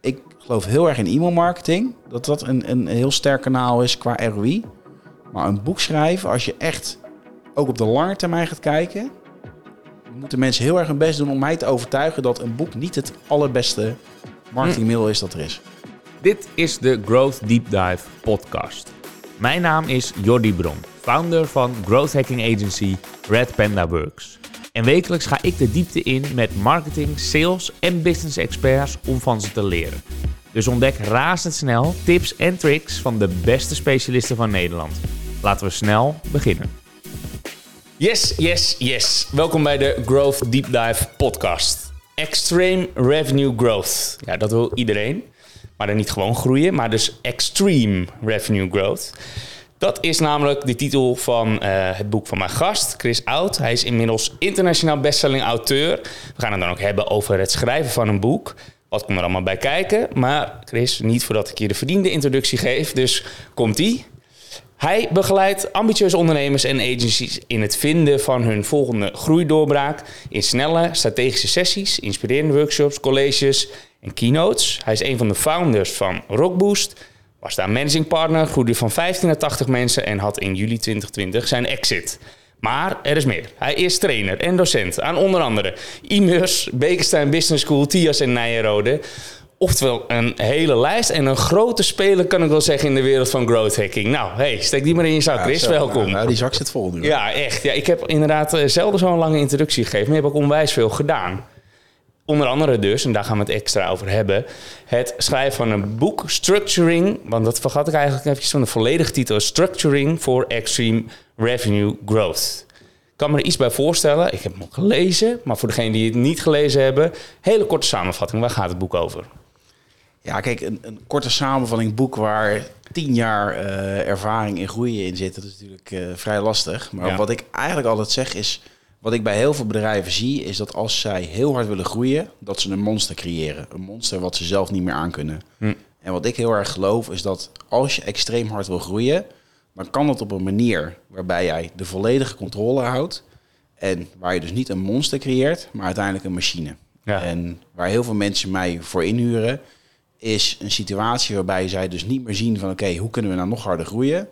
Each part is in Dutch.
ik geloof heel erg in e-mailmarketing. Dat dat een, een heel sterk kanaal is qua ROI. Maar een boek schrijven, als je echt ook op de lange termijn gaat kijken... moeten mensen heel erg hun best doen om mij te overtuigen... dat een boek niet het allerbeste marketingmiddel is dat er is. Dit is de Growth Deep Dive podcast. Mijn naam is Jordi Bron, founder van growth hacking agency Red Panda Works. En wekelijks ga ik de diepte in met marketing, sales en business experts om van ze te leren. Dus ontdek razendsnel tips en tricks van de beste specialisten van Nederland. Laten we snel beginnen. Yes, yes, yes. Welkom bij de Growth Deep Dive podcast. Extreme Revenue Growth. Ja, dat wil iedereen. Maar dan niet gewoon groeien, maar dus Extreme Revenue Growth. Dat is namelijk de titel van eh, het boek van mijn gast, Chris Oud. Hij is inmiddels internationaal bestselling auteur. We gaan het dan ook hebben over het schrijven van een boek. Wat komt er allemaal bij kijken? Maar Chris, niet voordat ik je de verdiende introductie geef, dus komt-ie. Hij begeleidt ambitieuze ondernemers en agencies in het vinden van hun volgende groeidoorbraak in snelle strategische sessies, inspirerende workshops, colleges en keynotes. Hij is een van de founders van Rockboost, was daar managing partner, groeide van 15 naar 80 mensen en had in juli 2020 zijn exit. Maar er is meer. Hij is trainer en docent aan onder andere Immers, Bekenstein Business School, Tias en Nijenrode. Oftewel een hele lijst en een grote speler kan ik wel zeggen in de wereld van growth hacking. Nou, hey, steek die maar in je zak, Chris. Welkom. Nou, die zak zit vol nu. Ja, echt. Ja, ik heb inderdaad uh, zelden zo'n lange introductie gegeven, maar je hebt ook onwijs veel gedaan. Onder andere dus, en daar gaan we het extra over hebben, het schrijven van een boek, Structuring, want dat vergat ik eigenlijk even van de volledige titel, Structuring for Extreme Revenue Growth. Ik kan me er iets bij voorstellen, ik heb hem ook gelezen, maar voor degenen die het niet gelezen hebben, hele korte samenvatting, waar gaat het boek over? Ja, kijk, een, een korte samenvatting boek waar tien jaar uh, ervaring in groeien in zit, dat is natuurlijk uh, vrij lastig. Maar ja. wat ik eigenlijk altijd zeg is, wat ik bij heel veel bedrijven zie, is dat als zij heel hard willen groeien, dat ze een monster creëren. Een monster wat ze zelf niet meer aankunnen. Hm. En wat ik heel erg geloof, is dat als je extreem hard wil groeien, dan kan dat op een manier waarbij jij de volledige controle houdt. En waar je dus niet een monster creëert, maar uiteindelijk een machine. Ja. En waar heel veel mensen mij voor inhuren, is een situatie waarbij zij dus niet meer zien van oké, hoe kunnen we nou nog harder groeien?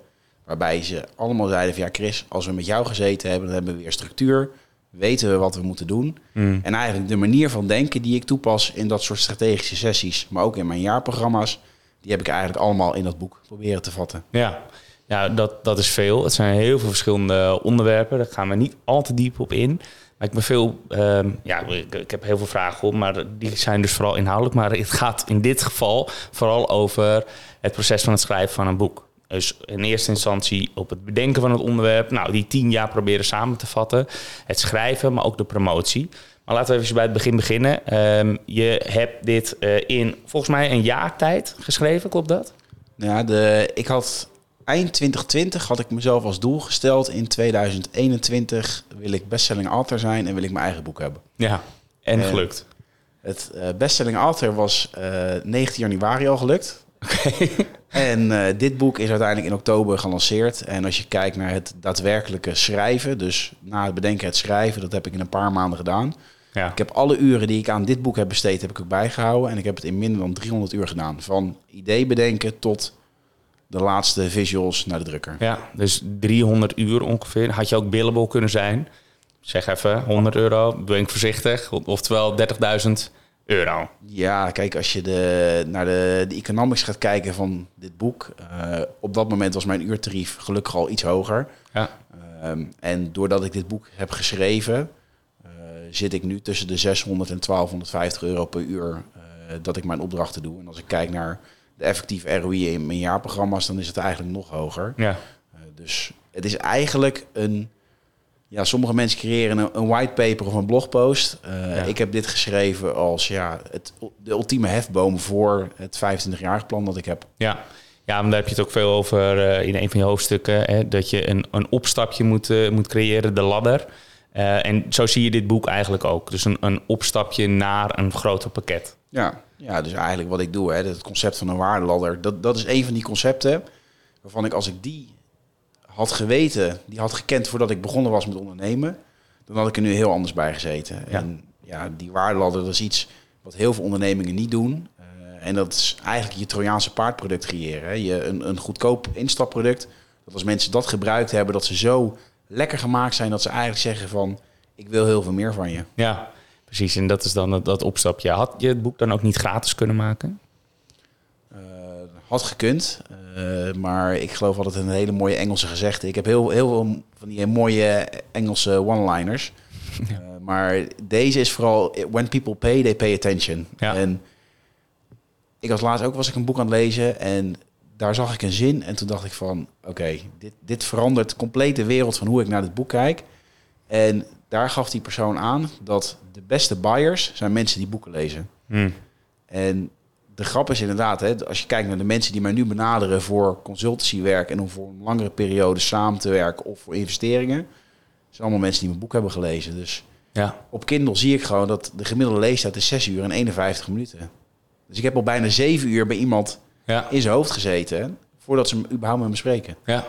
Waarbij ze allemaal zeiden van ja, Chris, als we met jou gezeten hebben, dan hebben we weer structuur. Weten we wat we moeten doen. Mm. En eigenlijk de manier van denken die ik toepas in dat soort strategische sessies, maar ook in mijn jaarprogramma's, die heb ik eigenlijk allemaal in dat boek proberen te vatten. Ja, ja dat, dat is veel. Het zijn heel veel verschillende onderwerpen. Daar gaan we niet al te diep op in. Maar ik ben veel, um, ja, ik, ik, heb heel veel vragen op, maar die zijn dus vooral inhoudelijk. Maar het gaat in dit geval vooral over het proces van het schrijven van een boek. Dus in eerste instantie op het bedenken van het onderwerp. Nou, die tien jaar proberen samen te vatten. Het schrijven, maar ook de promotie. Maar laten we even bij het begin beginnen. Um, je hebt dit uh, in volgens mij een jaar tijd geschreven, klopt dat? Ja, de, ik had eind 2020 had ik mezelf als doel gesteld. In 2021 wil ik bestselling author zijn en wil ik mijn eigen boek hebben. Ja, en gelukt. Het uh, bestselling author was uh, 19 januari al gelukt. Okay. En uh, dit boek is uiteindelijk in oktober gelanceerd. En als je kijkt naar het daadwerkelijke schrijven, dus na het bedenken het schrijven, dat heb ik in een paar maanden gedaan. Ja. Ik heb alle uren die ik aan dit boek heb besteed, heb ik ook bijgehouden. En ik heb het in minder dan 300 uur gedaan. Van idee bedenken tot de laatste visuals naar de drukker. Ja, dus 300 uur ongeveer. Had je ook billable kunnen zijn? Zeg even 100 euro, doe ik voorzichtig. Oftewel 30.000 euro. Ja, kijk, als je de, naar de, de economics gaat kijken van dit boek. Uh, op dat moment was mijn uurtarief gelukkig al iets hoger. Ja. Um, en doordat ik dit boek heb geschreven, uh, zit ik nu tussen de 600 en 1250 euro per uur uh, dat ik mijn opdrachten doe. En als ik kijk naar de effectieve ROI in mijn jaarprogramma's, dan is het eigenlijk nog hoger. Ja. dus het is eigenlijk een ja, sommige mensen creëren een, een whitepaper of een blogpost. Uh, Ik heb dit geschreven als ja, het, de ultieme hefboom voor het 25-jarig plan dat ik heb. Ja. Ja, maar daar heb je het ook veel over uh, in een van je hoofdstukken. Hè, dat je een, een opstapje moet, uh, moet creëren, de ladder. en zo zie je dit boek eigenlijk ook. Dus een, een opstapje naar een groter pakket. Ja, ja dus eigenlijk wat ik doe, hè, het concept van een waardeladder, dat, dat is een van die concepten waarvan ik als ik die had geweten, die had gekend voordat ik begonnen was met ondernemen, dan had ik er nu heel anders bij gezeten. Ja. En ja, die waardeladder, dat is iets wat heel veel ondernemingen niet doen. Uh, en dat is eigenlijk je Trojaanse paardproduct creëren. Je, een, een goedkoop instapproduct. Dat als mensen dat gebruikt hebben, dat ze zo lekker gemaakt zijn dat ze eigenlijk zeggen van ik wil heel veel meer van je. Ja, precies. En dat is dan dat, dat opstapje. Had je het boek dan ook niet gratis kunnen maken? Uh, had gekund, uh, maar ik geloof altijd een hele mooie Engelse gezegde. Ik heb heel, heel veel van die mooie Engelse one-liners. Uh, maar deze is vooral when people pay, they pay attention. Ja. En ik was laatst ook was ik een boek aan het lezen en daar zag ik een zin en toen dacht ik van oké, dit, dit verandert compleet de wereld van hoe ik naar dit boek kijk. En daar gaf die persoon aan dat de beste buyers zijn mensen die boeken lezen. Hmm. En de grap is inderdaad, hè, als je kijkt naar de mensen die mij nu benaderen voor consultancywerk en om voor een langere periode samen te werken of voor investeringen, zijn allemaal mensen die mijn boek hebben gelezen. Dus ja. op Kindle zie ik gewoon dat de gemiddelde leestijd is 6 uur en 51 minuten. Dus ik heb al bijna 7 uur bij iemand ja. in zijn hoofd gezeten voordat ze überhaupt met me spreken. Ja.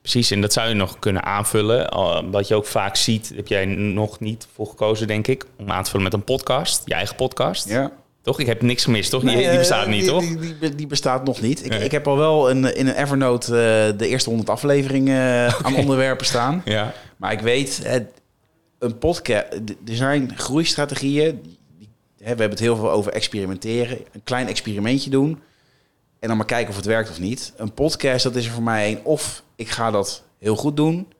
Precies, en dat zou je nog kunnen aanvullen. Wat je ook vaak ziet, heb jij nog niet voor gekozen, denk ik, om aan te vullen met een podcast, je eigen podcast. Ja. Toch? Ik heb niks gemist, toch? die, die, bestaat niet, toch? Die, die, bestaat nog niet. Ik, ik, heb al wel een, in een Evernote uh, de eerste 100 afleveringen uh, aan onderwerpen staan. Ja. Maar ik weet, een podcast, er zijn groeistrategieën. we hebben het heel veel over experimenteren. Een klein experimentje doen. En dan maar kijken of het werkt of niet. Een podcast, dat is er voor mij een of ik ga dat heel goed doen,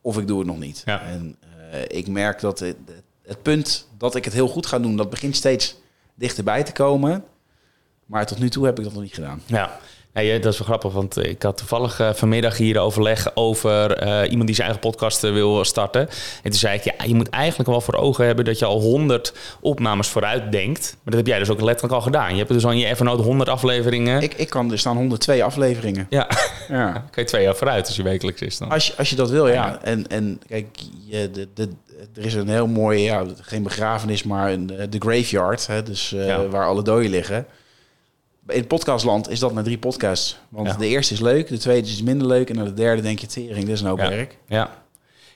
of ik doe het nog niet. Ja. En uh, ik merk dat het, het, punt dat ik het heel goed ga doen, dat begint steeds dichterbij te komen. Maar tot nu toe heb ik dat nog niet gedaan. Ja. Ja, dat is wel grappig, want ik had toevallig uh, vanmiddag hier overleg over uh, iemand die zijn eigen podcast uh, wil starten. En toen zei ik, ja, je moet eigenlijk wel voor ogen hebben dat je al 100 opnames vooruit denkt. Maar dat heb jij dus ook letterlijk al gedaan. Je hebt dus al in je Evernote 100 afleveringen. Ik, ik kan, er staan 102 afleveringen. Ja, ja. kan je twee jaar vooruit als je wekelijks is dan. Als je, als je dat wil, ja. En, en kijk, je, de, de, er is een heel mooi, ja, geen begrafenis, maar een, de graveyard, hè, dus waar alle doden liggen in podcastland is dat met drie podcasts. Want de eerste is leuk, de tweede is minder leuk... en de derde denk je, tering, dit is een hoop ja. werk. Ja.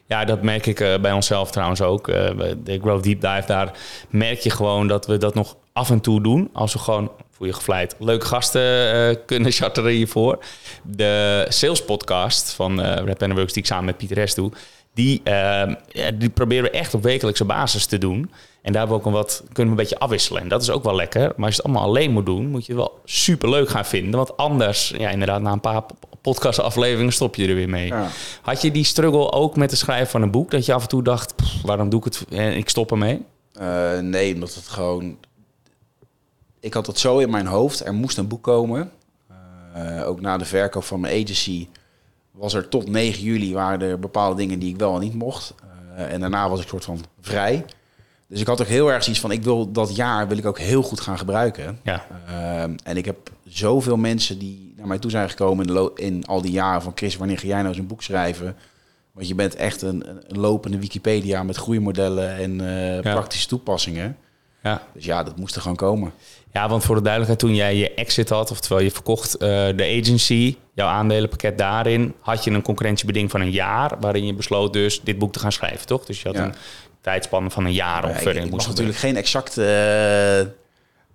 Ja, dat merk ik uh, bij onszelf trouwens ook. Uh, de Growth Deep Dive, daar merk je gewoon dat we dat nog af en toe doen. Als we gewoon, voel je gevleid, leuke gasten uh, kunnen charteren hiervoor. De sales podcast van uh, Rap Works, die ik samen met Pieter Rest doe... Die, die proberen we echt op wekelijkse basis te doen. En daar we ook een wat, kunnen we een beetje afwisselen. En dat is ook wel lekker. Maar als je het allemaal alleen moet doen, moet je het wel super leuk gaan vinden. Want anders, ja, inderdaad, na een paar podcastafleveringen stop je er weer mee. Had je die struggle ook met het schrijven van een boek? Dat je af en toe dacht, waarom doe ik het en ik stop ermee? Uh, nee, omdat het gewoon... Ik had het zo in mijn hoofd. Er moest een boek komen. Uh, ook na de verkoop van mijn agency was er tot 9 juli waren er bepaalde dingen die ik wel en niet mocht. Uh, en daarna was ik soort van vrij. Dus ik had ook heel erg zoiets van, ik wil dat jaar wil ik ook heel goed gaan gebruiken. Ja. Ehm, en ik heb zoveel mensen die naar mij toe zijn gekomen in, in, al die jaren van Chris, wanneer ga jij nou eens een boek schrijven? Want je bent echt een, een lopende Wikipedia met groeimodellen en uh, praktische toepassingen. Ja. Dus ja, dat moest er gewoon komen. Ja, want voor de duidelijkheid, toen jij je exit had, oftewel je verkocht uh, de agency, jouw aandelenpakket daarin, had je een concurrentiebeding van een jaar, waarin je besloot dus dit boek te gaan schrijven, toch? Dus je had een tijdspannen van een jaar of ongeveer. ik, moest natuurlijk geen exacte uh,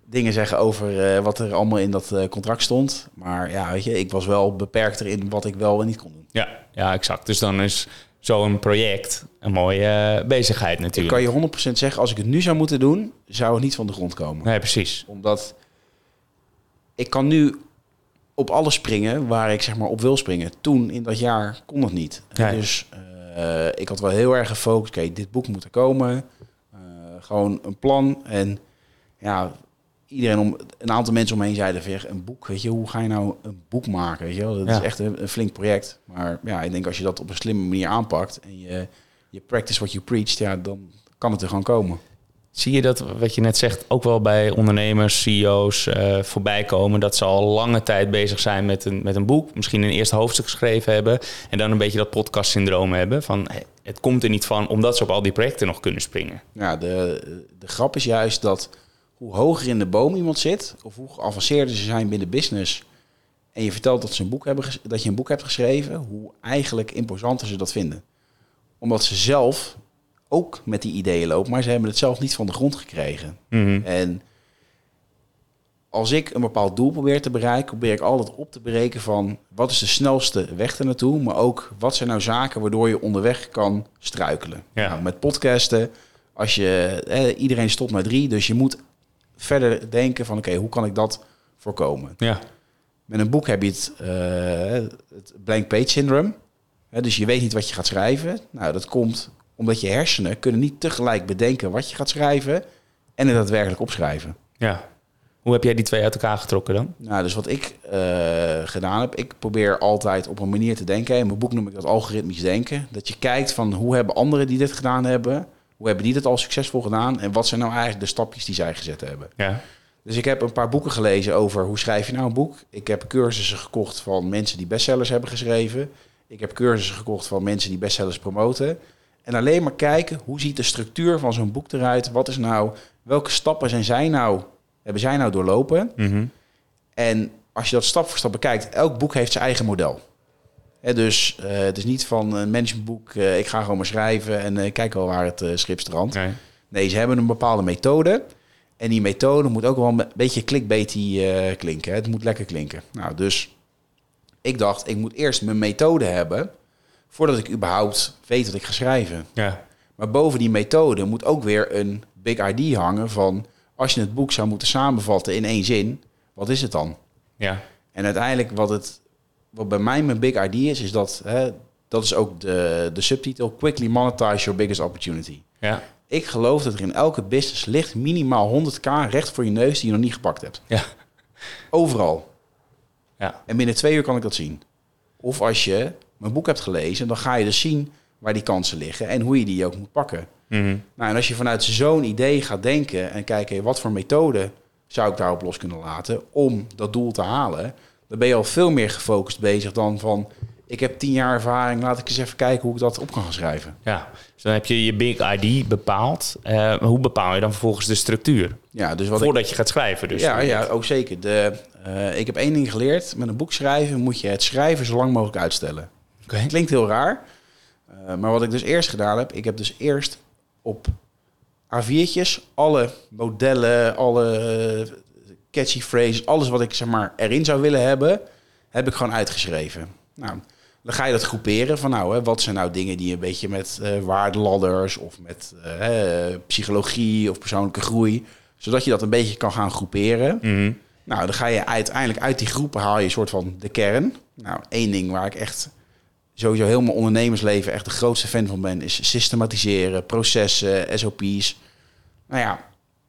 dingen zeggen over uh, wat er allemaal in dat uh, contract stond. Maar ja, weet je, ik was wel beperkter in wat ik wel en niet kon doen. Ja, ja exact. Dus dan is zo'n project een mooie bezigheid natuurlijk. Ik kan je 100% zeggen, als ik het nu zou moeten doen, zou het niet van de grond komen. Nee, precies. Omdat ik kan nu op alles springen waar ik zeg maar op wil springen. Toen in dat jaar kon het niet. Dus uh, ik had wel heel erg gefocust. Oké, dit boek moet er komen. Uh, gewoon een plan. En ja, iedereen om een aantal mensen omheen zeiden van een boek. Weet je, hoe ga je nou een boek maken? Weet je wel? Dat is echt een, een, flink project. Maar ja, ik denk als je dat op een slimme manier aanpakt en je, je practice what you preach, ja, dan kan het er gewoon komen. Zie je dat, wat je net zegt, ook wel bij ondernemers, CEO's uh, voorbij komen? Dat ze al lange tijd bezig zijn met een, met een boek, misschien een eerste hoofdstuk geschreven hebben. En dan een beetje dat podcast-syndroom hebben van het komt er niet van, omdat ze op al die projecten nog kunnen springen. Ja, de, de grap is juist dat hoe hoger in de boom iemand zit, of hoe geavanceerder ze zijn binnen business. En je vertelt dat, ze een boek hebben, dat je een boek hebt geschreven, hoe eigenlijk imposanter ze dat vinden. Omdat ze zelf ook met die ideeën lopen, maar ze hebben het zelf niet van de grond gekregen. Mhm. En als ik een bepaald doel probeer te bereiken, probeer ik altijd op te breken van wat is de snelste weg er naartoe, maar ook wat zijn nou zaken waardoor je onderweg kan struikelen. Ja. Nou, met podcasten, als je, eh, iedereen stopt naar drie, dus je moet verder denken van oké, hoe kan ik dat voorkomen? Ja. Met een boek heb je het, eh, het blank page syndrome. Hè, dus je weet niet wat je gaat schrijven. Nou, dat komt omdat je hersenen kunnen niet tegelijk bedenken wat je gaat schrijven en het daadwerkelijk opschrijven. Ja. Hoe heb jij die twee uit elkaar getrokken dan? Nou, dus wat ik eh, gedaan heb, ik probeer altijd op een manier te denken. In mijn boek noem ik dat algoritmisch denken. Dat je kijkt van hoe hebben anderen die dit gedaan hebben, hoe hebben die dit al succesvol gedaan en wat zijn nou eigenlijk de stapjes die zij gezet hebben. Ja. Dus ik heb een paar boeken gelezen over hoe schrijf je nou een boek. Ik heb cursussen gekocht van mensen die bestsellers hebben geschreven. Ik heb cursussen gekocht van mensen die bestsellers promoten. En alleen maar kijken, hoe ziet de structuur van zo'n boek eruit? Wat is nou, welke stappen zijn zij nou, hebben zij nou doorlopen? Mhm. En als je dat stap voor stap bekijkt, elk boek heeft zijn eigen model. Dus eh, het is niet van een managementboek, eh, ik ga gewoon maar schrijven en eh, kijk al waar het schip strandt. Nee. Nee, ze hebben een bepaalde methode. En die methode moet ook wel een beetje clickbaity klinken. Hè. Het moet lekker klinken. Nou, dus ik dacht, ik moet eerst mijn methode hebben... voordat ik überhaupt weet wat ik ga schrijven. Ja. Maar boven die methode moet ook weer een big ID hangen van... als je het boek zou moeten samenvatten in één zin, wat is het dan? Ja. En uiteindelijk wat, het, wat bij mij mijn big ID is, is dat... Hè, dat is ook de, de subtitel... Quickly monetize your biggest opportunity. Ja. Ik geloof dat er in elke business ligt minimaal 100k recht voor je neus die je nog niet gepakt hebt. Ja. Overal. Ja. En binnen twee uur kan ik dat zien. Of als je mijn boek hebt gelezen, dan ga je dus zien waar die kansen liggen en hoe je die ook moet pakken. Mhm. Nou, en als je vanuit zo'n idee gaat denken en kijken wat voor methode zou ik daarop los kunnen laten om dat doel te halen, dan ben je al veel meer gefocust bezig dan van ik heb tien jaar ervaring, laat ik eens even kijken hoe ik dat op kan gaan schrijven. Ja. Dus dan heb je je big ID bepaald. Eh, hoe bepaal je dan vervolgens de structuur? Ja, dus wat ik, Voordat je gaat schrijven. Dus ja, ja, ook zeker. De, eh, ik heb één ding geleerd. Met een boek schrijven moet je het schrijven zo lang mogelijk uitstellen. Klinkt heel raar. eh, maar wat ik dus eerst gedaan heb, ik heb dus eerst op A4'tjes alle modellen, alle eh, catchy phrases, alles wat ik zeg maar erin zou willen hebben, heb ik gewoon uitgeschreven. Nou, dan ga je dat groeperen van nou, hè, wat zijn nou dingen die een beetje met eh waardeladders of met psychologie of persoonlijke groei, zodat je dat een beetje kan gaan groeperen. Mhm. Nou, dan ga je uiteindelijk uit die groepen haal je een soort van de kern. Nou, één ding waar ik echt sowieso heel mijn ondernemersleven echt de grootste fan van ben, is systematiseren, processen, SOP's. Nou ja,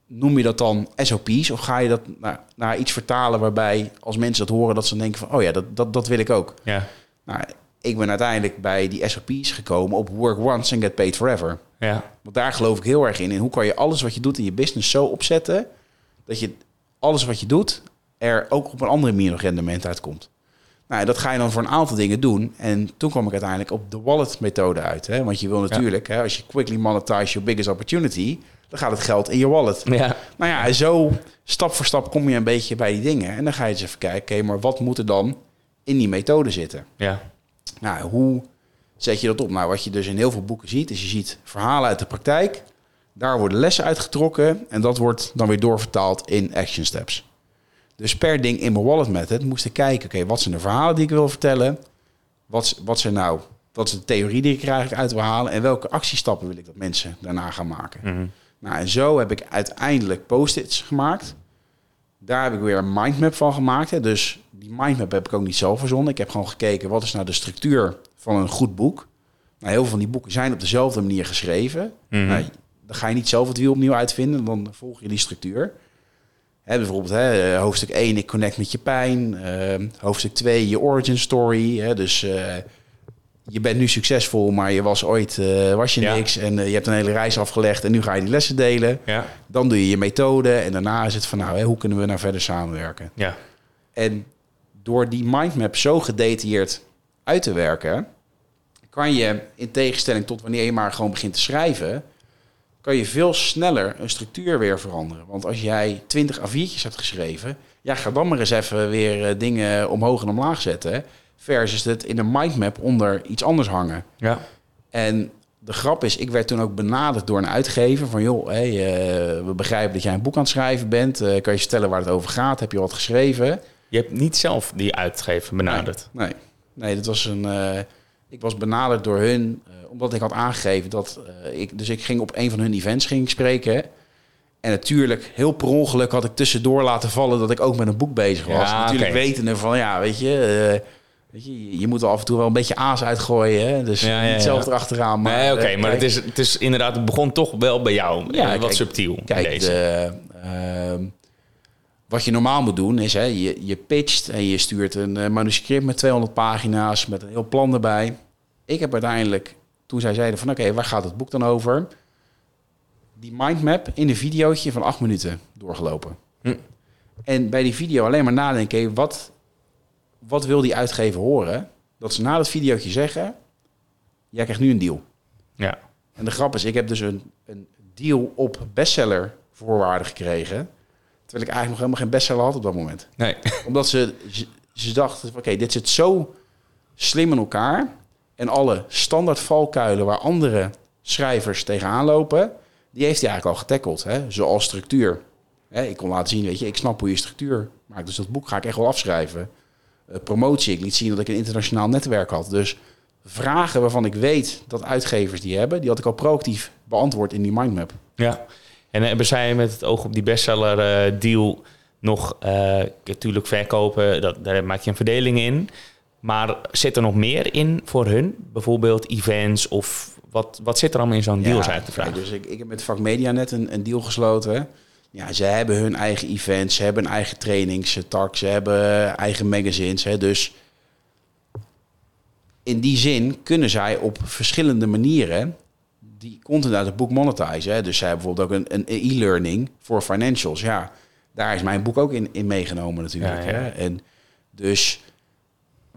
noem je dat dan SOP's of ga je dat naar, naar iets vertalen waarbij als mensen dat horen dat ze denken van, oh ja, dat, dat, dat wil ik ook. Ja. Nou, ik ben uiteindelijk bij die SOP's gekomen op work once and get paid forever. Ja. Want daar geloof ik heel erg in. En hoe kan je alles wat je doet in je business zo opzetten dat je alles wat je doet er ook op een andere manier nog rendement uitkomt. Nou, dat ga je dan voor een aantal dingen doen. En toen kwam ik uiteindelijk op de wallet methode uit. Hè? Want je wil natuurlijk, hè, als je quickly monetize your biggest opportunity, dan gaat het geld in je wallet. Ja. Nou ja, zo stap voor stap kom je een beetje bij die dingen. En dan ga je eens even kijken, oké, maar wat moet er dan in die methode zitten? Ja. Nou, hoe zet je dat op? Nou, wat je dus in heel veel boeken ziet, is je ziet verhalen uit de praktijk. Daar worden lessen uitgetrokken en dat wordt dan weer doorvertaald in action steps. Dus per ding in mijn wallet method moest ik kijken, oké, wat zijn de verhalen die ik wil vertellen? Wat, wat zijn nou, wat is de theorie die ik er eigenlijk uit wil halen? En welke actiestappen wil ik dat mensen daarna gaan maken? Mhm. Nou, en zo heb ik uiteindelijk post-its gemaakt. Daar heb ik weer een mindmap van gemaakt. Hè. Dus die mindmap heb ik ook niet zelf verzonnen. Ik heb gewoon gekeken, wat is nou de structuur van een goed boek? Nou, heel veel van die boeken zijn op dezelfde manier geschreven. Mhm. Nou, dan ga je niet zelf het wiel opnieuw uitvinden, dan volg je die structuur. Hè, bijvoorbeeld hè, hoofdstuk 1, ik connect met je pijn. Eh, hoofdstuk 2, je origin story. Hè, dus eh, je bent nu succesvol, maar je was ooit eh, was je Ja. niks. En eh, je hebt een hele reis afgelegd en nu ga je die lessen delen. Ja. Dan doe je je methode en daarna is het van nou, hè, hoe kunnen we nou verder samenwerken? Ja. En door die mindmap zo gedetailleerd uit te werken, kan je in tegenstelling tot wanneer je maar gewoon begint te schrijven, kan je veel sneller een structuur weer veranderen. Want als jij 20 A4'tjes hebt geschreven, ja, ga dan maar eens even weer eh, dingen omhoog en omlaag zetten. Versus het in een mindmap onder iets anders hangen. Ja. En de grap is, ik werd toen ook benaderd door een uitgever van joh, hey, uh, we begrijpen dat jij een boek aan het schrijven bent. Uh, kan je vertellen waar het over gaat? Heb je wat geschreven? Je hebt niet zelf die uitgever benaderd. Nee, nee, nee dat was een. Uh, ik was benaderd door hun omdat ik had aangegeven dat ik. Dus ik ging op een van hun events ging spreken. En natuurlijk, heel per ongeluk had ik tussendoor laten vallen dat ik ook met een boek bezig was. Ja, natuurlijk okay. wetende van ja, weet je je, je moet er af en toe wel een beetje aas uitgooien. Hè? Dus ja, ja, niet zelf erachteraan. Maar, nee, oké, maar het is, het is inderdaad, het begon toch wel bij jou. Ja, wat kijk, subtiel. Kijk, deze. De, uh, wat je normaal moet doen is, hè, je, je pitcht en je stuurt een uh, manuscript met 200 pagina's met een heel plan erbij. Ik heb uiteindelijk, toen zij zeiden van oké, waar gaat het boek dan over? Die mindmap in een videootje van acht minuten doorgelopen. Hm. En bij die video alleen maar nadenken, wat wat wil die uitgever horen? Dat ze na dat videootje zeggen, jij krijgt nu een deal. Ja. En de grap is, ik heb dus een, een deal op bestseller voorwaarden gekregen. Terwijl ik eigenlijk nog helemaal geen bestseller had op dat moment. Nee. Omdat ze, ze, dachten, oké, dit zit zo slim in elkaar. En alle standaard valkuilen waar andere schrijvers tegenaan lopen, die heeft hij eigenlijk al getackeld. Hè? Zoals structuur. Hè, ik kon laten zien, weet je, ik snap hoe je structuur maakt. Dus dat boek ga ik echt wel afschrijven. Eh, promotie. Ik liet zien dat ik een internationaal netwerk had. Dus vragen waarvan ik weet dat uitgevers die hebben, die had ik al proactief beantwoord in die mindmap. Ja, en hebben zij met het oog op die bestseller uh, deal nog uh, natuurlijk verkopen, dat, daar maak je een verdeling in. Maar zit er nog meer in voor hun? Bijvoorbeeld events of wat, wat zit er allemaal in zo'n deal, ja, uit te vragen? Dus ik, ik heb met Vak Media net een, een deal gesloten. Ja, ze hebben hun eigen events, ze hebben een eigen trainingstak, ze hebben eigen magazines. Hè, dus in die zin kunnen zij op verschillende manieren die content uit het boek monetizen. Hè. Dus zij hebben bijvoorbeeld ook een, een e-learning voor financials. Ja, daar is mijn boek ook in, in meegenomen natuurlijk. Hè. En dus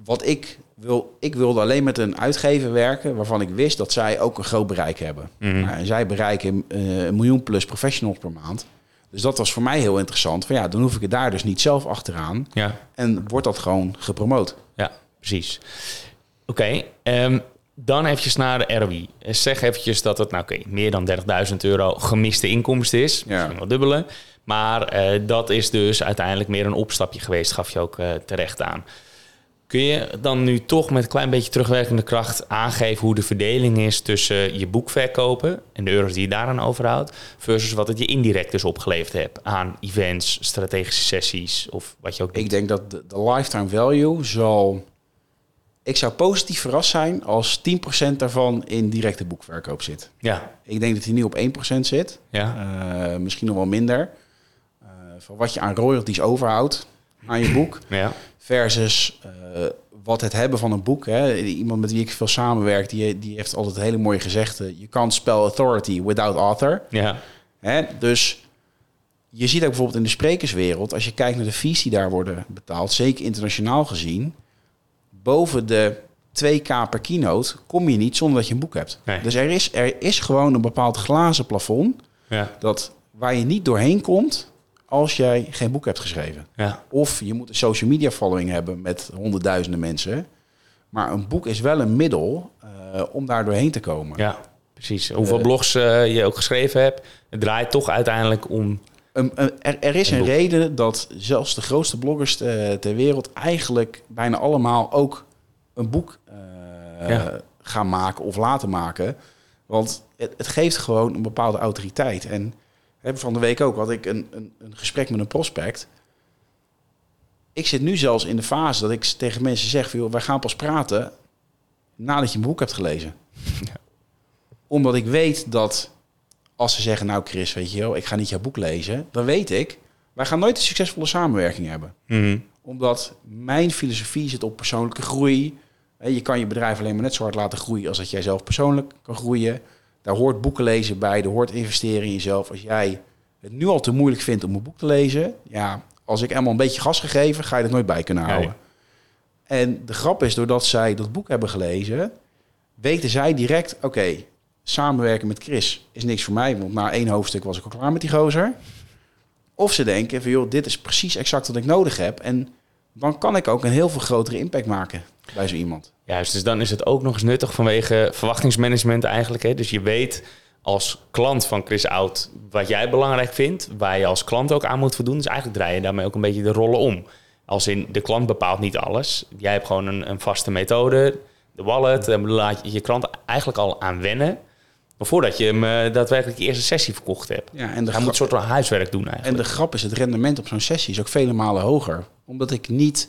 wat ik wil, ik wilde alleen met een uitgever werken waarvan ik wist dat zij ook een groot bereik hebben. Mm en zij bereiken uh, een miljoen plus professionals per maand. Dus dat was voor mij heel interessant. Van ja, dan hoef ik het daar dus niet zelf achteraan. Ja. En wordt dat gewoon gepromoot. Ja, precies. Oké, ehm, dan eventjes naar de ROI. Zeg eventjes dat het nou, oké, meer dan 30.000 euro gemiste inkomsten is. Ja. Misschien wel dubbele. Maar eh, dat is dus uiteindelijk meer een opstapje geweest, gaf je ook uh, terecht aan. Kun je dan nu toch met een klein beetje terugwerkende kracht aangeven hoe de verdeling is tussen je boek verkopen en de euro's die je daaraan overhoudt, versus wat het je indirect dus opgeleverd hebt aan events, strategische sessies of wat je ook Ik denk dat de, de lifetime value zal. Ik zou positief verrast zijn als 10% daarvan in directe boekverkoop zit. Ja. Ik denk dat hij nu op 1% zit. Ja. Uh, misschien nog wel minder. Uh, van wat je aan royalties overhoudt aan je boek. Ja. Versus uh, wat het hebben van een boek. Hè. Iemand met wie ik veel samenwerk, die, die heeft altijd hele mooie gezegden. Je kan spell authority without author. Ja. Hè? Dus je ziet ook bijvoorbeeld in de sprekerswereld, als je kijkt naar de fees die daar worden betaald, zeker internationaal gezien, boven de 2k per keynote kom je niet zonder dat je een boek hebt. Nee. Dus er is, er is gewoon een bepaald glazen plafond ja. dat waar je niet doorheen komt als jij geen boek hebt geschreven. Ja. Of je moet een social media following hebben met honderdduizenden mensen. Maar een boek is wel een middel uh, om daar doorheen te komen. Ja, precies. Hoeveel uh, blogs uh, je ook geschreven hebt, het draait toch uiteindelijk om. Um, er, er, is een, reden dat zelfs de grootste bloggers te, ter wereld eigenlijk bijna allemaal ook een boek ja. gaan maken of laten maken. Want het, het geeft gewoon een bepaalde autoriteit. En van de week ook had ik een, een, een gesprek met een prospect. Ik zit nu zelfs in de fase dat ik tegen mensen zeg: joh, wij gaan pas praten nadat je een boek hebt gelezen. Ja. Omdat ik weet dat als ze zeggen: Nou, Chris, weet je wel, ik ga niet jouw boek lezen, dan weet ik, wij gaan nooit een succesvolle samenwerking hebben. Mm Omdat mijn filosofie zit op persoonlijke groei. Je kan je bedrijf alleen maar net zo hard laten groeien als dat jij zelf persoonlijk kan groeien. Daar hoort boeken lezen bij, er hoort investeren in jezelf. Als jij het nu al te moeilijk vindt om een boek te lezen, ja, als ik helemaal een beetje gas gegeven, ga je er nooit bij kunnen houden. En de grap is, doordat zij dat boek hebben gelezen, weten zij direct, oké, samenwerken met Chris is niks voor mij, want na één hoofdstuk was ik al klaar met die gozer. Of ze denken van, joh, dit is precies exact wat ik nodig heb. En dan kan ik ook een heel veel grotere impact maken. bij zo iemand. Juist, dus dan is het ook nog eens nuttig vanwege verwachtingsmanagement eigenlijk. Hè? Dus je weet als klant van Chris Oud wat jij belangrijk vindt, waar je als klant ook aan moet voldoen. Dus eigenlijk draai je daarmee ook een beetje de rollen om. Als in de klant bepaalt niet alles. Jij hebt gewoon een, een vaste methode, de wallet, laat je je klant eigenlijk al aan wennen. Maar voordat je hem uh, daadwerkelijk de eerste sessie verkocht hebt. Ja, en Hij moet een soort van huiswerk doen eigenlijk. En de grap is, het rendement op zo'n sessie is ook vele malen hoger. Omdat ik niet...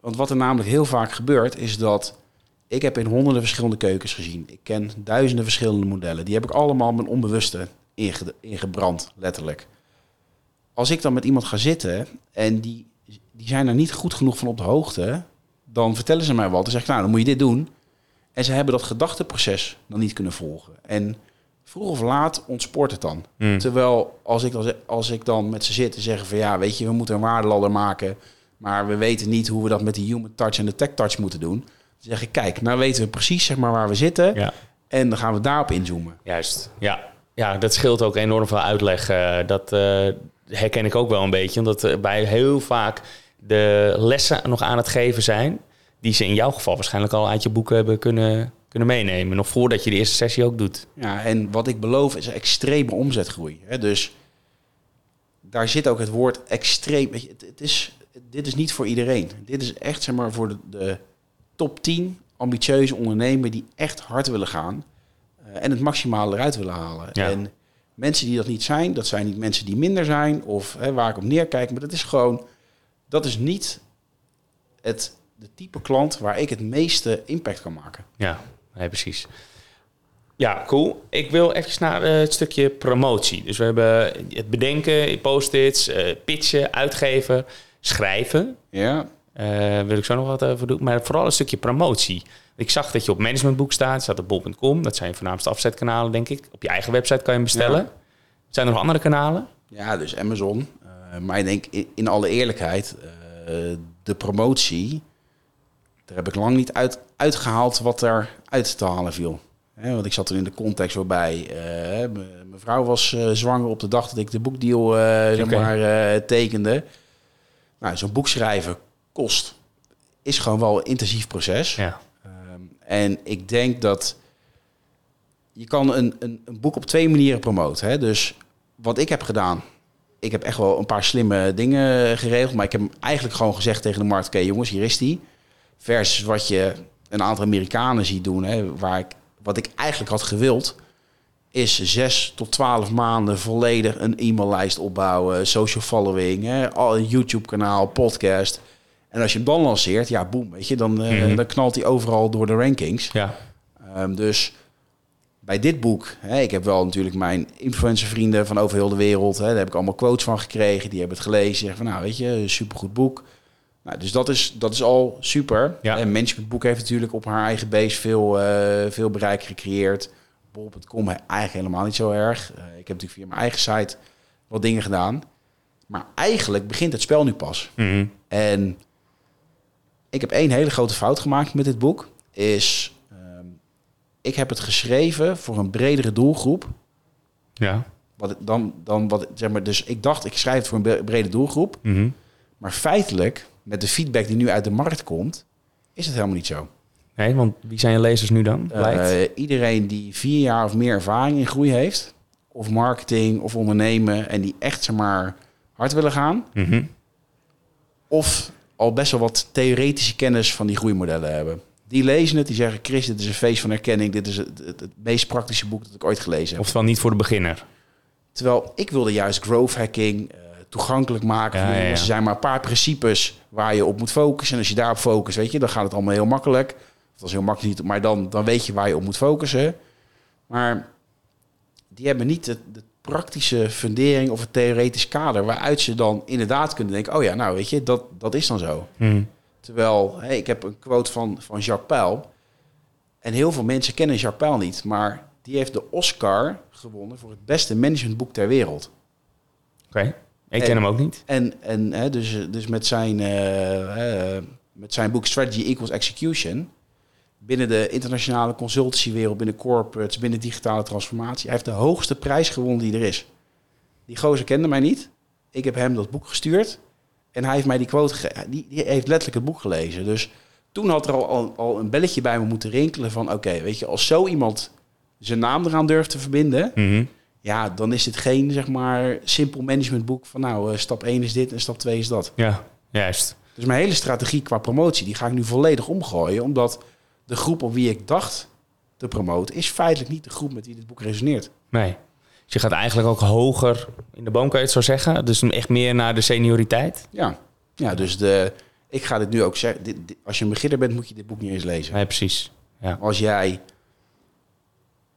Want wat er namelijk heel vaak gebeurt, is dat... Ik heb in honderden verschillende keukens gezien. Ik ken duizenden verschillende modellen. Die heb ik allemaal mijn onbewuste inge ingebrand, letterlijk. Als ik dan met iemand ga zitten en die, die zijn er niet goed genoeg van op de hoogte... dan vertellen ze mij wat. Dan zeg ik, nou, dan moet je dit doen. En ze hebben dat gedachteproces dan niet kunnen volgen. En vroeg of laat ontspoort het dan. Hmm. Terwijl als ik, dan, als ik dan met ze zit en zeg van ja, weet je, we moeten een waardeladder maken, maar we weten niet hoe we dat met de human touch en de tech touch moeten doen. Dan zeg ik, kijk, nou weten we precies zeg maar waar we zitten Ja. en dan gaan we daarop inzoomen. Juist, ja. Ja, dat scheelt ook enorm veel uitleg. Eh, dat eh, herken ik ook wel een beetje. Omdat eh, wij heel vaak de lessen nog aan het geven zijn... die ze in jouw geval waarschijnlijk al uit je boeken hebben kunnen, kunnen meenemen. Nog voordat je de eerste sessie ook doet. Ja, en wat ik beloof is een extreme omzetgroei. Hè? Dus daar zit ook het woord extreem. Het, is, dit is niet voor iedereen. Dit is echt zeg maar, voor de, de top 10 ambitieuze ondernemers die echt hard willen gaan. eh, en het maximale eruit willen halen. Ja. En mensen die dat niet zijn, dat zijn niet mensen die minder zijn of hè, waar ik op neerkijk. Maar dat is gewoon, dat is niet het de type klant waar ik het meeste impact kan maken. Ja, nee, precies. Ja, cool. Ik wil even naar eh, het stukje promotie. Dus we hebben het bedenken, post-its, eh, pitchen, uitgeven, schrijven. Ja, Eh wil ik zo nog wat over doen. Maar vooral een stukje promotie. Ik zag dat je op managementboek staat. staat op bol.com. Dat zijn je voornaamste afzetkanalen, denk ik. Op je eigen website kan je hem bestellen. Ja. Zijn er nog andere kanalen? Ja, dus Amazon. Maar ik denk in, in alle eerlijkheid, de promotie, daar heb ik lang niet uit, uitgehaald wat er uit te halen viel. Want ik zat er in de context waarbij eh, mijn vrouw was eh, zwanger op de dag dat ik de boekdeal eh, zeg maar, tekende. Nou, zo'n boek schrijven kost, is gewoon wel een intensief proces. Ja. Ehm, en ik denk dat je kan een, een, een boek op twee manieren promoten. Hè? Dus wat ik heb gedaan, ik heb echt wel een paar slimme dingen geregeld. Maar ik heb eigenlijk gewoon gezegd tegen de markt, oké jongens, hier is die. Versus wat je een aantal Amerikanen ziet doen, hè, waar ik, wat ik eigenlijk had gewild, is zes tot twaalf maanden volledig een e-maillijst opbouwen, social following, hè, al een YouTube-kanaal, podcast. En als je hem dan lanceert, ja, boem, weet je, dan, eh, Mhm. dan knalt hij overal door de rankings. Ja. Ehm, dus bij dit boek, hè, ik heb wel natuurlijk mijn influencervrienden van over heel de wereld. Hè, daar heb ik allemaal quotes van gekregen. Die hebben het gelezen. Zeggen van, nou weet je, supergoed boek. Nou, dus dat is, dat is al super. Ja. En Managementboek heeft natuurlijk op haar eigen base veel, eh, veel bereik gecreëerd. Bol.com eigenlijk helemaal niet zo erg. Eh, ik heb natuurlijk via mijn eigen site wat dingen gedaan. Maar eigenlijk begint het spel nu pas. Mhm. En ik heb één hele grote fout gemaakt met dit boek. Is, ehm, ik heb het geschreven voor een bredere doelgroep. Ja. Wat dan, dan wat, zeg maar, dus ik dacht, ik schrijf het voor een bre- brede doelgroep. Mhm. Maar feitelijk, met de feedback die nu uit de markt komt, is het helemaal niet zo. Nee, want wie zijn je lezers nu dan? Eh, iedereen die vier jaar of meer ervaring in groei heeft, of marketing of ondernemen, en die echt zeg maar hard willen gaan, Mhm. of al best wel wat theoretische kennis van die groeimodellen hebben. Die lezen het, die zeggen: Chris, dit is een feest van herkenning. Dit is het, het, het meest praktische boek dat ik ooit gelezen heb. Oftewel niet voor de beginner. Terwijl ik wilde juist growth hacking eh, toegankelijk maken. Ja. Er zijn maar een paar principes waar je op moet focussen. En als je daarop focust, weet je, dan gaat het allemaal heel makkelijk. Dat is heel makkelijk niet, maar dan, dan weet je waar je op moet focussen. Maar die hebben niet de, de praktische fundering of het theoretisch kader waaruit ze dan inderdaad kunnen denken: oh ja, nou weet je, dat, dat is dan zo. Mhm. Terwijl, hey, ik heb een quote van, van Jacques Pijl. En heel veel mensen kennen Jacques Pijl niet. Maar die heeft de Oscar gewonnen voor het beste managementboek ter wereld. Oké. Ik En- ken hem ook niet. En, en hè, dus, dus met, zijn, eh, met zijn boek Strategy Equals Execution... binnen de internationale consultancywereld, binnen corporates... binnen digitale transformatie... hij heeft de hoogste prijs gewonnen die er is. Die gozer kende mij niet. Ik heb hem dat boek gestuurd... en hij heeft mij die quote... Die, die heeft letterlijk het boek gelezen. Dus toen had er al, al, al een belletje bij me moeten rinkelen van... oké, weet je, als zo iemand zijn naam eraan durft te verbinden... Mhm. Ja, dan is het geen, zeg maar, simpel managementboek van... nou, eh, stap 1 is dit en stap 2 is dat. Ja, juist. Dus mijn hele strategie qua promotie, die ga ik nu volledig omgooien. Omdat de groep op wie ik dacht te promoten, is feitelijk niet de groep met wie dit boek resoneert. Nee. Dus je gaat eigenlijk ook hoger in de boom, kan je het zo zeggen? Dus echt meer naar de senioriteit? Ja, ja dus de, ik ga dit nu ook zeggen. Dit, dit- als je een beginner bent, moet je dit boek niet eens lezen. Nee, precies. Ja. Als jij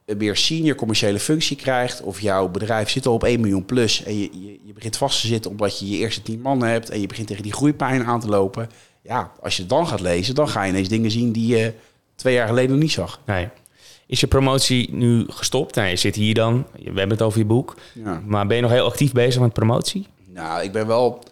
een meer senior commerciële functie krijgt, of jouw bedrijf zit al op 1 miljoen plus en je, je, je begint vast te zitten omdat je je eerste 10 man hebt en je begint tegen die groeipijn aan te lopen. Ja, als je het dan gaat lezen, dan ga je ineens dingen zien die je twee jaar geleden nog niet zag. Nee. Is je promotie nu gestopt? Nou, je zit hier dan. We hebben het over je boek. Ja. Maar ben je nog heel actief bezig met promotie? Nou, ik ben wel.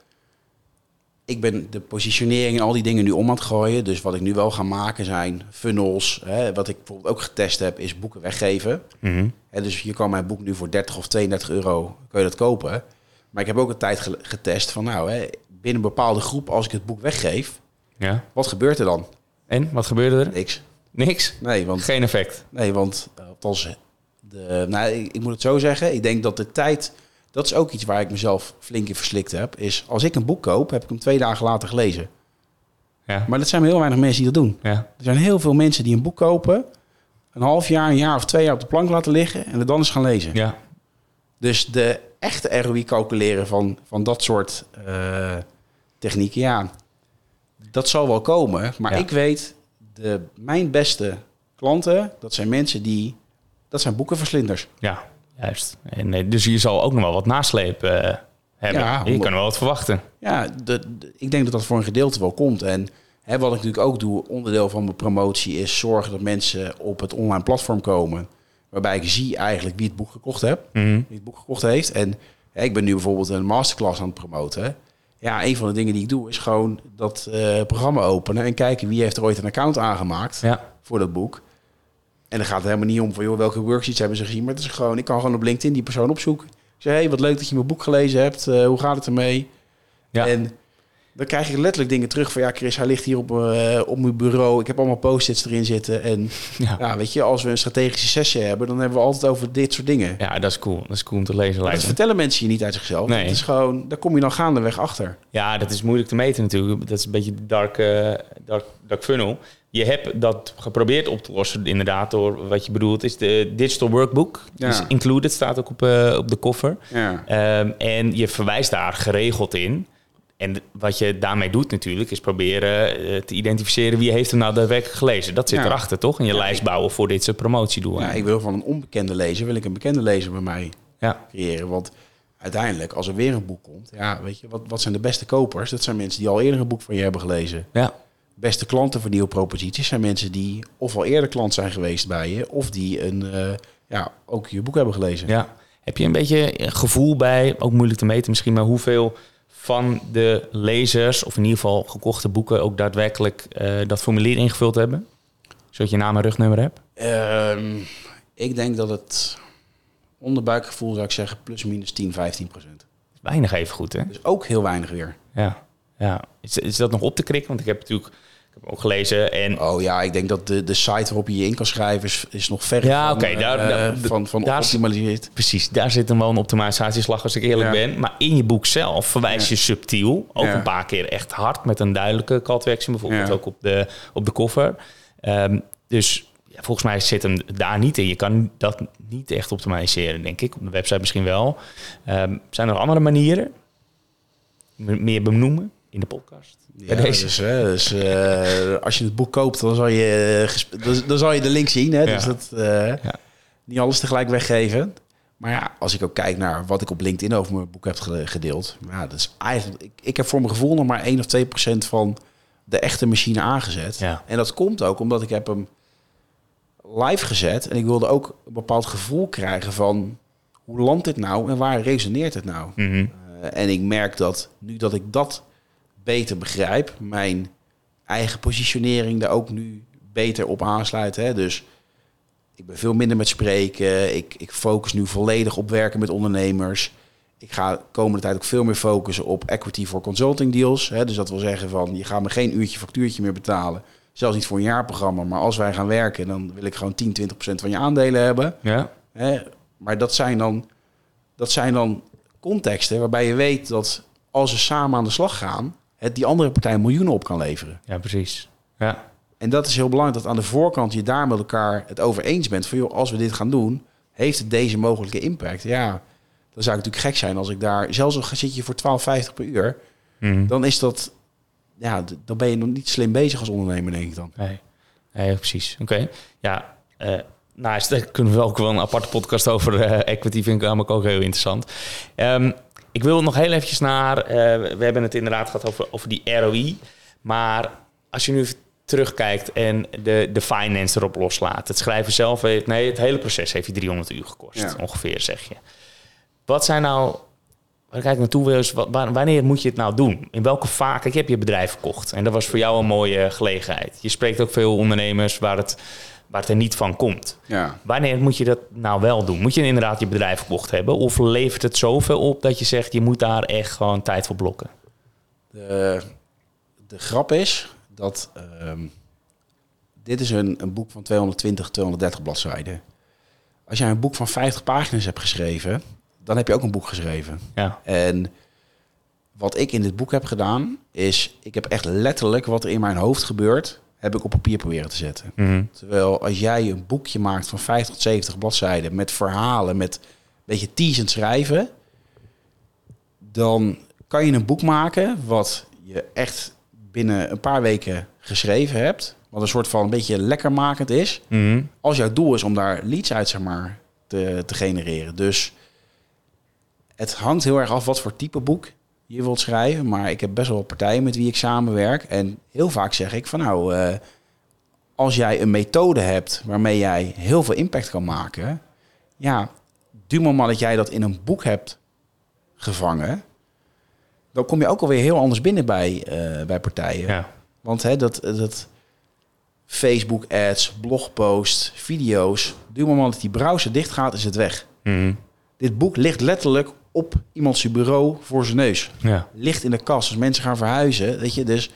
Ik ben de positionering en al die dingen nu om aan het gooien. Dus wat ik nu wel ga maken zijn funnels. Hè, wat ik bijvoorbeeld ook getest heb, is boeken weggeven. Mhm. Dus je kan mijn boek nu voor 30 of 32 euro kun je dat kopen. Maar ik heb ook een tijd ge- getest van nou, hè, binnen een bepaalde groep, als ik het boek weggeef, Ja. wat gebeurt er dan? En, wat gebeurde er? Niks. Niks? Nee, want, Geen effect. nee, want eh, althans, de, nou, ik, ik moet het zo zeggen. Ik denk dat de tijd, dat is ook iets waar ik mezelf flink in verslikt heb. Is als ik een boek koop, heb ik hem twee dagen later gelezen. Ja. Maar dat zijn heel weinig mensen die dat doen. Ja. Er zijn heel veel mensen die een boek kopen, een half jaar, een jaar of twee jaar op de plank laten liggen en het dan eens gaan lezen. Ja. Dus de echte ROI calculeren van, van dat soort eh, technieken, ja, dat zal wel komen. Maar Ja. ik weet, de, mijn beste klanten, dat zijn mensen die, dat zijn boekenverslinders. Ja, juist. En, eh, dus je zal ook nog wel wat nasleep eh, hebben. Ja, je kan wel wat verwachten. Ja, de, de- ik denk dat dat voor een gedeelte wel komt. En hè, wat ik natuurlijk ook doe, onderdeel van mijn promotie, is zorgen dat mensen op het online platform komen. Waarbij ik zie eigenlijk wie het boek gekocht heeft. Mhm. wie het boek gekocht heeft. En hè, ik ben nu bijvoorbeeld een masterclass aan het promoten. Ja, een van de dingen die ik doe is gewoon dat eh, programma openen en kijken wie heeft er ooit een account aangemaakt Ja. voor dat boek. En dan gaat het helemaal niet om van joh, welke worksheets hebben ze gezien, maar het is gewoon, ik kan gewoon op LinkedIn die persoon opzoeken. Ik zeg, hey, wat leuk dat je mijn boek gelezen hebt. Eh, hoe gaat het ermee? Ja. En dan krijg ik letterlijk dingen terug van ja, Chris, hij ligt hier op, eh, op mijn bureau. Ik heb allemaal post-its erin zitten. En Ja. ja, weet je, als we een strategische sessie hebben, dan hebben we altijd over dit soort dingen. ja, dat is cool. Dat is cool om te lezen. Dat vertellen mensen je niet uit zichzelf. Nee. Het is gewoon, daar kom je dan gaandeweg achter. Ja, dat is moeilijk te meten natuurlijk. Dat is een beetje de dark, eh, dark, dark funnel. Je hebt dat geprobeerd op te lossen, inderdaad, door wat je bedoelt, is de digital workbook. Ja. Dus included staat ook op, eh, op de koffer. Ja. Ehm, en je verwijst daar geregeld in. En wat je daarmee doet natuurlijk, is proberen eh, te identificeren wie heeft hem nou daadwerkelijk gelezen. Dat zit Ja. erachter, toch? In je lijst bouwen voor dit soort promotiedoelen. ja, ik wil van een onbekende lezer, wil ik een bekende lezer bij mij creëren. Want uiteindelijk, als er weer een boek komt, ja, weet je, wat, wat zijn de beste kopers? Dat zijn mensen die al eerder een boek van je hebben gelezen. ja. Beste klanten voor nieuwe proposities zijn mensen die of al eerder klant zijn geweest bij je, of die een, eh, ja, ook je boek hebben gelezen. Ja. Heb je een beetje een gevoel bij, ook moeilijk te meten misschien, maar hoeveel van de lezers, of in ieder geval gekochte boeken, ook daadwerkelijk eh, dat formulier ingevuld hebben? Zodat je naam en rugnummer hebt? Ehm, ik denk dat het onderbuikgevoel, zou ik zeggen, plus minus 10, 15 procent. Weinig even goed, hè? Dus ook heel weinig weer. Ja. ja. Is, is dat nog op te krikken? Want ik heb natuurlijk ook gelezen en Oh ja, ik denk dat de, de site waarop je je in kan schrijven is, is nog ver Ja, van, oké, eh, daar- eh, daar- van, van daar is- optimaliseerd. Precies, daar zit hem wel een optimalisatieslag als ik eerlijk Ja. ben. Maar in je boek zelf verwijs je subtiel, ook Ja. een paar keer echt hard met een duidelijke call to action, bijvoorbeeld Ja. ook op de, op de koffer. Ehm, dus ja, volgens mij zit hem daar niet in. Je kan dat niet echt optimaliseren, denk ik. Op de website misschien wel. Ehm, zijn er nog andere manieren? M- meer benoemen in de podcast? Ja, Bij deze? Dus, hè, dus als je het boek koopt, dan zal je, eh, dan, dan zal je de link zien. Hè? Dus dat, eh, Ja. niet alles tegelijk weggeven. Maar ja, als ik ook kijk naar wat ik op LinkedIn over mijn boek heb ge- gedeeld. Ja, dat is eigenlijk, ik, ik heb voor mijn gevoel nog maar 1 of 2 procent van de echte machine aangezet. Ja. En dat komt ook omdat ik heb hem live gezet. En ik wilde ook een bepaald gevoel krijgen van hoe landt dit nou en waar resoneert het nou? Mhm. En ik merk dat nu dat ik dat beter begrijp, mijn eigen positionering daar ook nu beter op aansluit. Hè? Dus ik ben veel minder met spreken. Ik, ik focus nu volledig op werken met ondernemers. Ik ga de komende tijd ook veel meer focussen op equity voor consulting deals. Hè? Dus dat wil zeggen van je gaat me geen uurtje factuurtje meer betalen. Zelfs niet voor een jaarprogramma, maar als wij gaan werken, dan wil ik gewoon 10, 20 procent van je aandelen hebben. Ja. Hè? Maar dat zijn, dan, dat zijn dan contexten waarbij je weet dat als ze samen aan de slag gaan, het die andere partij miljoenen op kan leveren. Ja, precies. Ja. En dat is heel belangrijk dat aan de voorkant je daar met elkaar het over eens bent. Van joh, als we dit gaan doen, heeft het deze mogelijke impact? Ja, dan zou ik natuurlijk gek zijn als ik daar, zelfs al zit je voor 12,50 per uur, Mhm. dan is dat, ja, dan ben je nog niet slim bezig als ondernemer, denk ik dan. Nee, nee precies. Oké. Ja, eh nou, daar kunnen we ook wel een aparte podcast over eh, equity, vind ik namelijk ook heel interessant. Ehm, ik wil nog heel eventjes naar, eh, we hebben het inderdaad gehad over, over die ROI, maar als je nu terugkijkt en de, de finance erop loslaat, het schrijven zelf, heeft, nee, het hele proces heeft je 300 uur gekost, Ja. ongeveer, zeg je. Wat zijn nou Waar ik eigenlijk naartoe wil is, wanneer moet je het nou doen? In welke vaak? Kijk, je hebt je bedrijf verkocht. En dat was voor jou een mooie gelegenheid. Je spreekt ook veel ondernemers waar het, waar het er niet van komt. Ja. Wanneer moet je dat nou wel doen? Moet je inderdaad je bedrijf verkocht hebben? Of levert het zoveel op dat je zegt, je moet daar echt gewoon tijd voor blokken? De, de grap is dat ehm, dit is een, een boek van 220, 230 bladzijden. Als jij een boek van 50 pagina's hebt geschreven, dan heb je ook een boek geschreven. Ja, En wat ik in dit boek heb gedaan, is ik heb echt letterlijk wat er in mijn hoofd gebeurt, heb ik op papier proberen te zetten. Mhm. Terwijl als jij een boekje maakt van 50 tot 70 bladzijden met verhalen, met een beetje teasend schrijven, dan kan je een boek maken wat je echt binnen een paar weken geschreven hebt. Wat een soort van een beetje lekkermakend is. Mhm. Als jouw doel is om daar leads uit zeg maar, te, te genereren. Dus het hangt heel erg af wat voor type boek je wilt schrijven. Maar ik heb best wel partijen met wie ik samenwerk. En heel vaak zeg ik van nou, eh, als jij een methode hebt waarmee jij heel veel impact kan maken. Ja, du moment dat jij dat in een boek hebt gevangen. Dan kom je ook alweer heel anders binnen bij, eh, bij partijen. ja. Want hè, dat, dat Facebook ads, blogposts, video's. Du moment dat die browser dicht gaat, is het weg. Mhm. Dit boek ligt letterlijk op iemands bureau voor zijn neus. ja. Ligt in de kast als mensen gaan verhuizen. Weet je, dus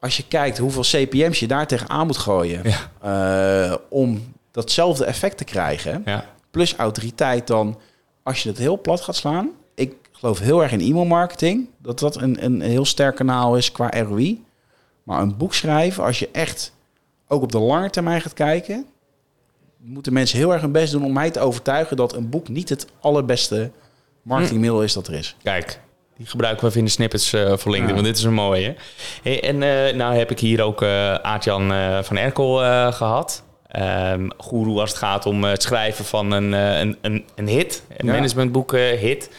als je kijkt hoeveel CPM's je daar tegenaan moet gooien. Ja. eh, om datzelfde effect te krijgen. ja. Plus autoriteit dan, als je het heel plat gaat slaan. Ik geloof heel erg in e-mail marketing. Dat dat een, een heel sterk kanaal is qua ROI. Maar een boek schrijven, als je echt ook op de lange termijn gaat kijken... moeten mensen heel erg hun best doen om mij te overtuigen... dat een boek niet het allerbeste marketingmiddel is dat er is. Kijk, die gebruiken we even in de snippets eh voor LinkedIn, Ja. want dit is een mooie. Hey, en eh, nou heb ik hier ook eh Aartjan eh, van Erkel eh, gehad. Ehm goeroe als het gaat om eh, het schrijven van een, eh, een, een, een hit, een Ja. managementboek eh, hit.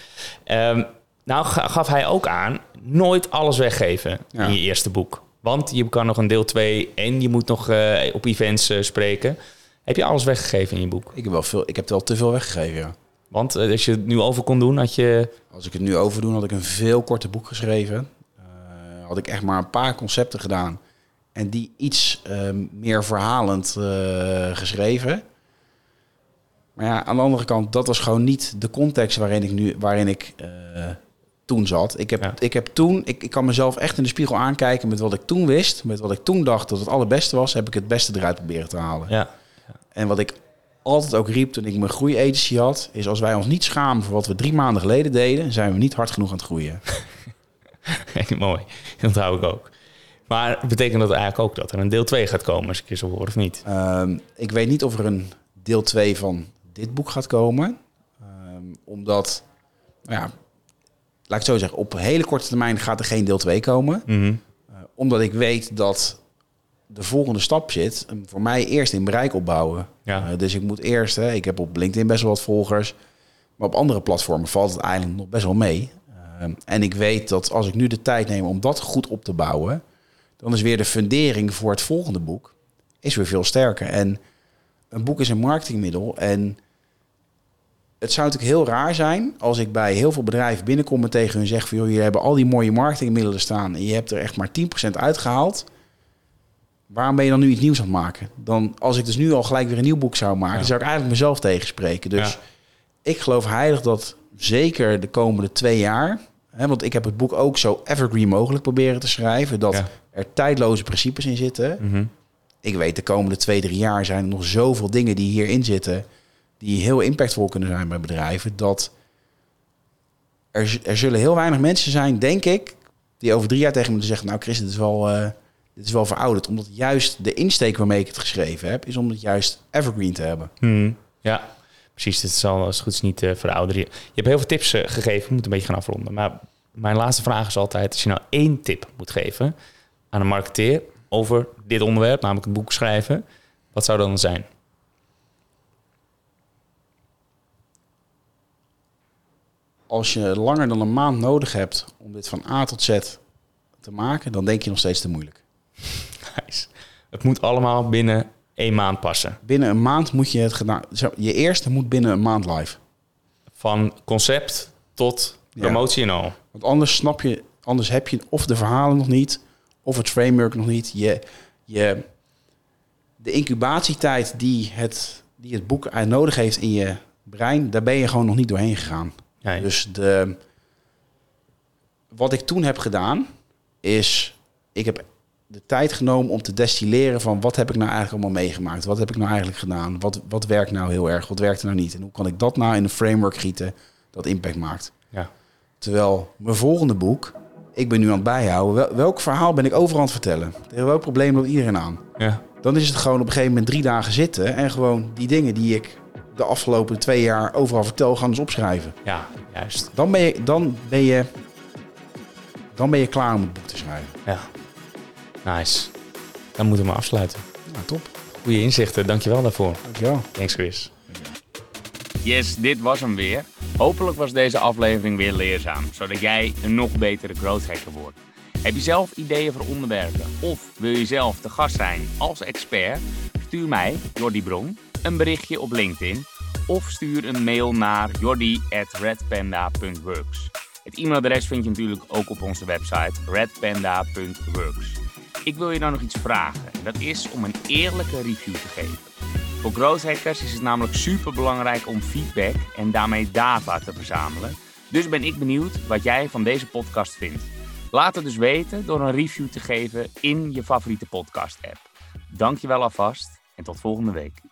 Ehm, nou ga- gaf hij ook aan, nooit alles weggeven Ja. in je eerste boek. Want je kan nog een deel 2 en je moet nog eh, op events eh, spreken. Heb je alles weggegeven in je boek? Ik heb, wel veel, ik heb wel te veel weggegeven, ja. Want eh, als je het nu over kon doen, had je... Als ik het nu overdoen, had ik een veel korter boek geschreven. Eh, had ik echt maar een paar concepten gedaan. En die iets ehm, meer verhalend eh, geschreven. Maar ja, aan de andere kant, dat was gewoon niet de context waarin ik, nu, waarin ik toen zat. Ik heb, Ja. ik heb toen, ik, ik kan mezelf echt in de spiegel aankijken met wat ik toen wist. Met wat ik toen dacht dat het allerbeste was, heb ik het beste eruit proberen te halen. Ja, En wat ik altijd ook riep toen ik mijn groeiagency had, is als wij ons niet schamen voor wat we drie maanden geleden deden, zijn we niet hard genoeg aan het groeien. Mooi, dat hou ik ook. Maar betekent dat eigenlijk ook dat er een deel 2 gaat komen, als ik je zo hoor, of niet? Ehm, ik weet niet of er een deel 2 van dit boek gaat komen. Ehm, omdat, nou ja, laat ik het zo zeggen, op hele korte termijn gaat er geen deel 2 komen. Mhm. Eh, omdat ik weet dat de volgende stap zit, voor mij eerst in bereik opbouwen. Ja. Eh, dus ik moet eerst, hè, ik heb op LinkedIn best wel wat volgers, maar op andere platformen valt het eigenlijk nog best wel mee. Ehm, en ik weet dat als ik nu de tijd neem om dat goed op te bouwen, dan is weer de fundering voor het volgende boek is weer veel sterker. En een boek is een marketingmiddel en het zou natuurlijk heel raar zijn als ik bij heel veel bedrijven binnenkom en tegen hun zeg van joh, jullie hebben al die mooie marketingmiddelen staan en je hebt er echt maar 10% uitgehaald. Waarom ben je dan nu iets nieuws aan het maken? Dan als ik dus nu al gelijk weer een nieuw boek zou maken, Ja. zou ik eigenlijk mezelf tegenspreken. Dus Ja. ik geloof heilig dat zeker de komende twee jaar Hè, want ik heb het boek ook zo evergreen mogelijk proberen te schrijven. Dat Ja. er tijdloze principes in zitten. Mhm. Ik weet, de komende twee, drie jaar zijn er nog zoveel dingen die hierin zitten. Die heel impactvol kunnen zijn bij bedrijven. Dat er, er zullen heel weinig mensen zijn, denk ik, die over drie jaar tegen me zeggen: Nou, Chris, dit is wel, eh, dit is wel verouderd. Omdat juist de insteek waarmee ik het geschreven heb, is om het juist evergreen te hebben. Mhm. Ja, precies. Dit zal als het goed is niet eh, verouderen. Je, je hebt heel veel tips eh, gegeven. We moeten een beetje gaan afronden. Maar mijn laatste vraag is altijd... als je nou één tip moet geven aan een marketeer... over dit onderwerp, namelijk het boek schrijven... wat zou dat dan zijn? Als je langer dan een maand nodig hebt om dit van A tot Z te maken, dan denk je nog steeds te moeilijk. Nice. Het moet allemaal binnen één maand passen. Binnen een maand moet je het gedaan. zo, Je eerste moet binnen een maand live. Van concept tot promotie en al. Want anders snap je, anders heb je of de verhalen nog niet, of het framework nog niet. Je, je, de incubatietijd die het, die het boek nodig heeft in je brein, daar ben je gewoon nog niet doorheen gegaan. Dus de, wat ik toen heb gedaan, is ik heb de tijd genomen om te destilleren van wat heb ik nou eigenlijk allemaal meegemaakt? Wat heb ik nou eigenlijk gedaan? Wat, wat werkt nou heel erg? Wat werkt er nou niet? En hoe kan ik dat nou in een framework gieten dat impact maakt? ja. Terwijl mijn volgende boek, ik ben nu aan het bijhouden, wel- welk verhaal ben ik overal aan het vertellen? Tegen welk probleem loopt iedereen aan? ja. Dan is het gewoon op een gegeven moment drie dagen zitten en gewoon die dingen die ik de afgelopen twee jaar overal vertel, gaan eens opschrijven. Ja, juist. Dan ben je, dan ben je, dan ben je klaar om het boek te schrijven. Ja. Nice. Dan moeten we maar afsluiten. Nou, top. Goeie inzichten, dankjewel daarvoor. Dankjewel. Thanks Chris. Yes, dit was hem weer. Hopelijk was deze aflevering weer leerzaam, zodat jij een nog betere growth hacker wordt. Heb je zelf ideeën voor onderwerpen of wil je zelf de gast zijn als expert? Stuur mij, Jordi Bron, een berichtje op LinkedIn of stuur een mail naar jordi@redpanda.works. Het e-mailadres vind je natuurlijk ook op onze website redpanda.works. Ik wil je dan nog iets vragen. En dat is om een eerlijke review te geven. Voor growth is het namelijk super belangrijk om feedback en daarmee data te verzamelen. Dus ben ik benieuwd wat jij van deze podcast vindt. Laat het dus weten door een review te geven in je favoriete podcast app. Dankjewel alvast en tot volgende week.